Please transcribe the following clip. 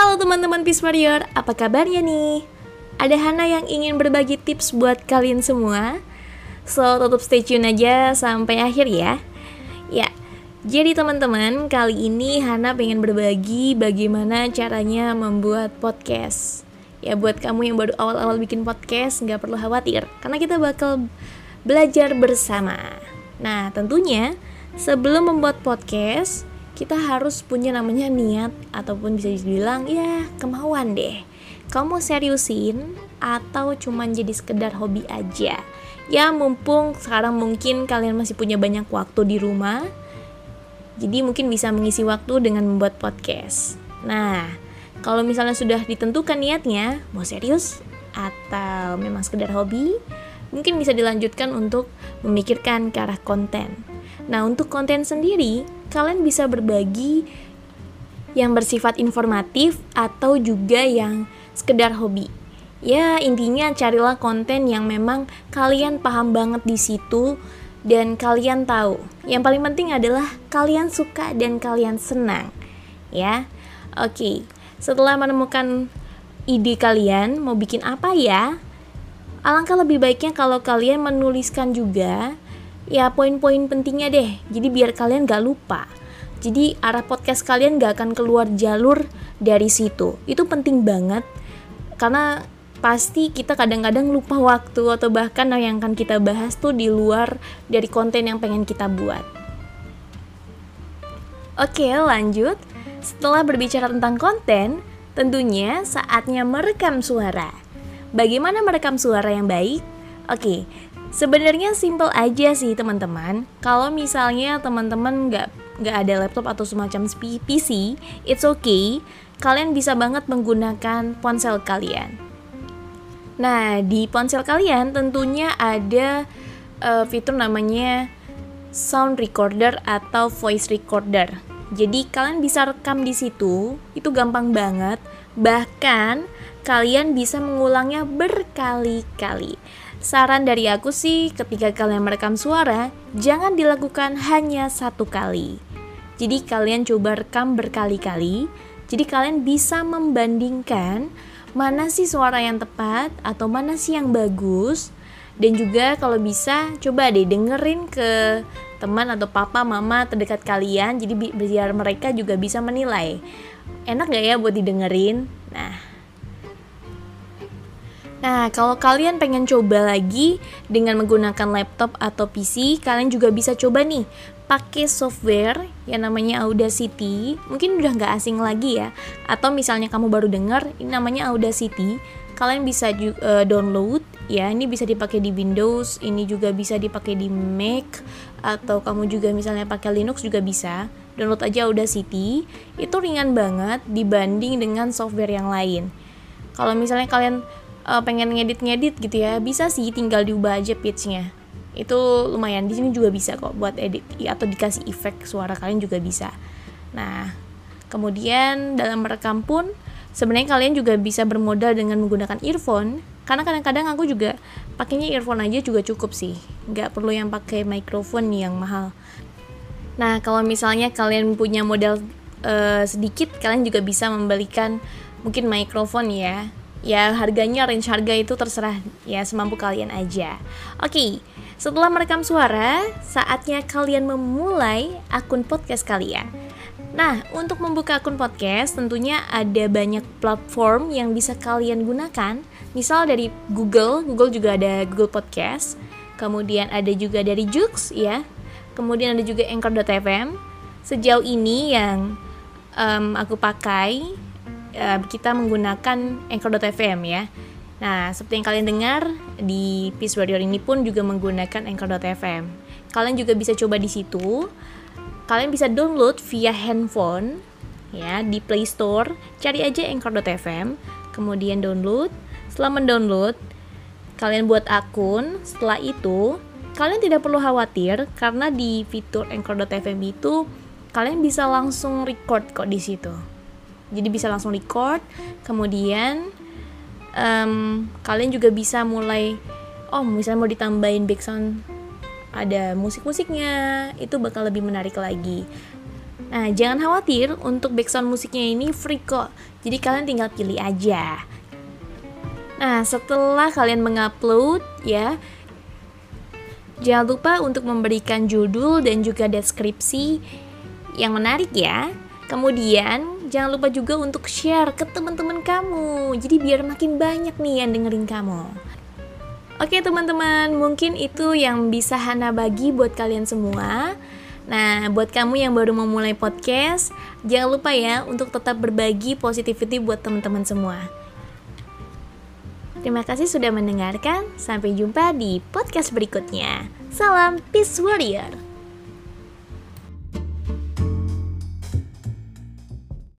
Halo teman-teman Peace Warrior, apa kabarnya nih? Ada Hana yang ingin berbagi tips buat kalian semua? So, tetap stay tune aja sampai akhir ya. Ya, jadi teman-teman, kali ini Hana pengen berbagi bagaimana caranya membuat podcast. Ya buat kamu yang baru awal-awal bikin podcast, nggak perlu khawatir Karena kita bakal belajar bersama. Nah, tentunya sebelum membuat podcast, kita harus punya namanya niat ataupun bisa dibilang ya kemauan deh. Kamu mau seriusin atau cuman jadi sekedar hobi aja? Ya mumpung sekarang mungkin kalian masih punya banyak waktu di rumah, jadi mungkin bisa mengisi waktu dengan membuat podcast. Nah, kalau misalnya sudah ditentukan niatnya, mau serius atau memang sekedar hobi, mungkin bisa dilanjutkan untuk memikirkan ke arah konten. Nah, untuk konten sendiri, kalian bisa berbagi yang bersifat informatif atau juga yang sekedar hobi. Ya, intinya carilah konten yang memang kalian paham banget di situ dan kalian tahu. Yang paling penting adalah kalian suka dan kalian senang. Ya. Oke. Setelah menemukan ide kalian mau bikin apa ya? Alangkah lebih baiknya kalau kalian menuliskan juga ya poin-poin pentingnya deh. Jadi biar kalian gak lupa. Jadi arah podcast kalian gak akan keluar jalur dari situ. Itu penting banget karena pasti kita kadang-kadang lupa waktu atau bahkan yang akan kita bahas tuh di luar dari konten yang pengen kita buat. Oke, lanjut. Setelah berbicara tentang konten, tentunya saatnya merekam suara. Bagaimana merekam suara yang baik? Oke, sebenarnya simple aja sih teman-teman. Kalau misalnya teman-teman nggak nggak ada laptop atau semacam PC, it's okay. Kalian bisa banget menggunakan ponsel kalian. Nah, di ponsel kalian tentunya ada uh, fitur namanya sound recorder atau voice recorder. Jadi kalian bisa rekam di situ, itu gampang banget. Bahkan kalian bisa mengulangnya berkali-kali. Saran dari aku sih, ketika kalian merekam suara, jangan dilakukan hanya satu kali. Jadi kalian coba rekam berkali-kali. Jadi kalian bisa membandingkan mana sih suara yang tepat atau mana sih yang bagus dan juga kalau bisa coba deh dengerin ke teman atau papa mama terdekat kalian jadi biar mereka juga bisa menilai enak gak ya buat didengerin nah Nah, kalau kalian pengen coba lagi dengan menggunakan laptop atau PC, kalian juga bisa coba nih pakai software yang namanya Audacity. Mungkin udah nggak asing lagi ya. Atau misalnya kamu baru dengar, ini namanya Audacity. Kalian bisa uh, download ya. Ini bisa dipakai di Windows, ini juga bisa dipakai di Mac atau kamu juga misalnya pakai Linux juga bisa. Download aja Audacity. Itu ringan banget dibanding dengan software yang lain. Kalau misalnya kalian uh, pengen ngedit-ngedit gitu ya. Bisa sih tinggal diubah aja pitchnya. Itu lumayan. Di sini juga bisa kok buat edit atau dikasih efek suara kalian juga bisa. Nah kemudian dalam merekam pun sebenarnya kalian juga bisa bermodal dengan menggunakan earphone. Karena kadang-kadang aku juga pakainya earphone aja juga cukup sih. Nggak perlu yang pakai microphone yang mahal. Nah kalau misalnya kalian punya modal uh, sedikit kalian juga bisa membelikan mungkin microphone ya ya harganya range harga itu terserah ya semampu kalian aja. Oke, setelah merekam suara, saatnya kalian memulai akun podcast kalian. Nah, untuk membuka akun podcast tentunya ada banyak platform yang bisa kalian gunakan. Misal dari Google, Google juga ada Google Podcast. Kemudian ada juga dari Joox ya. Kemudian ada juga Anchor.fm. Sejauh ini yang um, aku pakai uh, kita menggunakan Anchor.fm ya. Nah, seperti yang kalian dengar di Peace Warrior ini pun juga menggunakan Anchor.fm. Kalian juga bisa coba di situ. Kalian bisa download via handphone ya di Play Store. Cari aja Anchor.fm, kemudian download. Setelah mendownload, kalian buat akun. Setelah itu, kalian tidak perlu khawatir karena di fitur Anchor.fm itu kalian bisa langsung record kok di situ jadi bisa langsung record kemudian um, kalian juga bisa mulai oh misalnya mau ditambahin background ada musik-musiknya itu bakal lebih menarik lagi Nah, jangan khawatir untuk background musiknya ini free kok. Jadi kalian tinggal pilih aja. Nah, setelah kalian mengupload ya, jangan lupa untuk memberikan judul dan juga deskripsi yang menarik ya. Kemudian, jangan lupa juga untuk share ke teman-teman kamu. Jadi biar makin banyak nih yang dengerin kamu. Oke teman-teman, mungkin itu yang bisa Hana bagi buat kalian semua. Nah, buat kamu yang baru memulai podcast, jangan lupa ya untuk tetap berbagi positivity buat teman-teman semua. Terima kasih sudah mendengarkan. Sampai jumpa di podcast berikutnya. Salam Peace Warrior.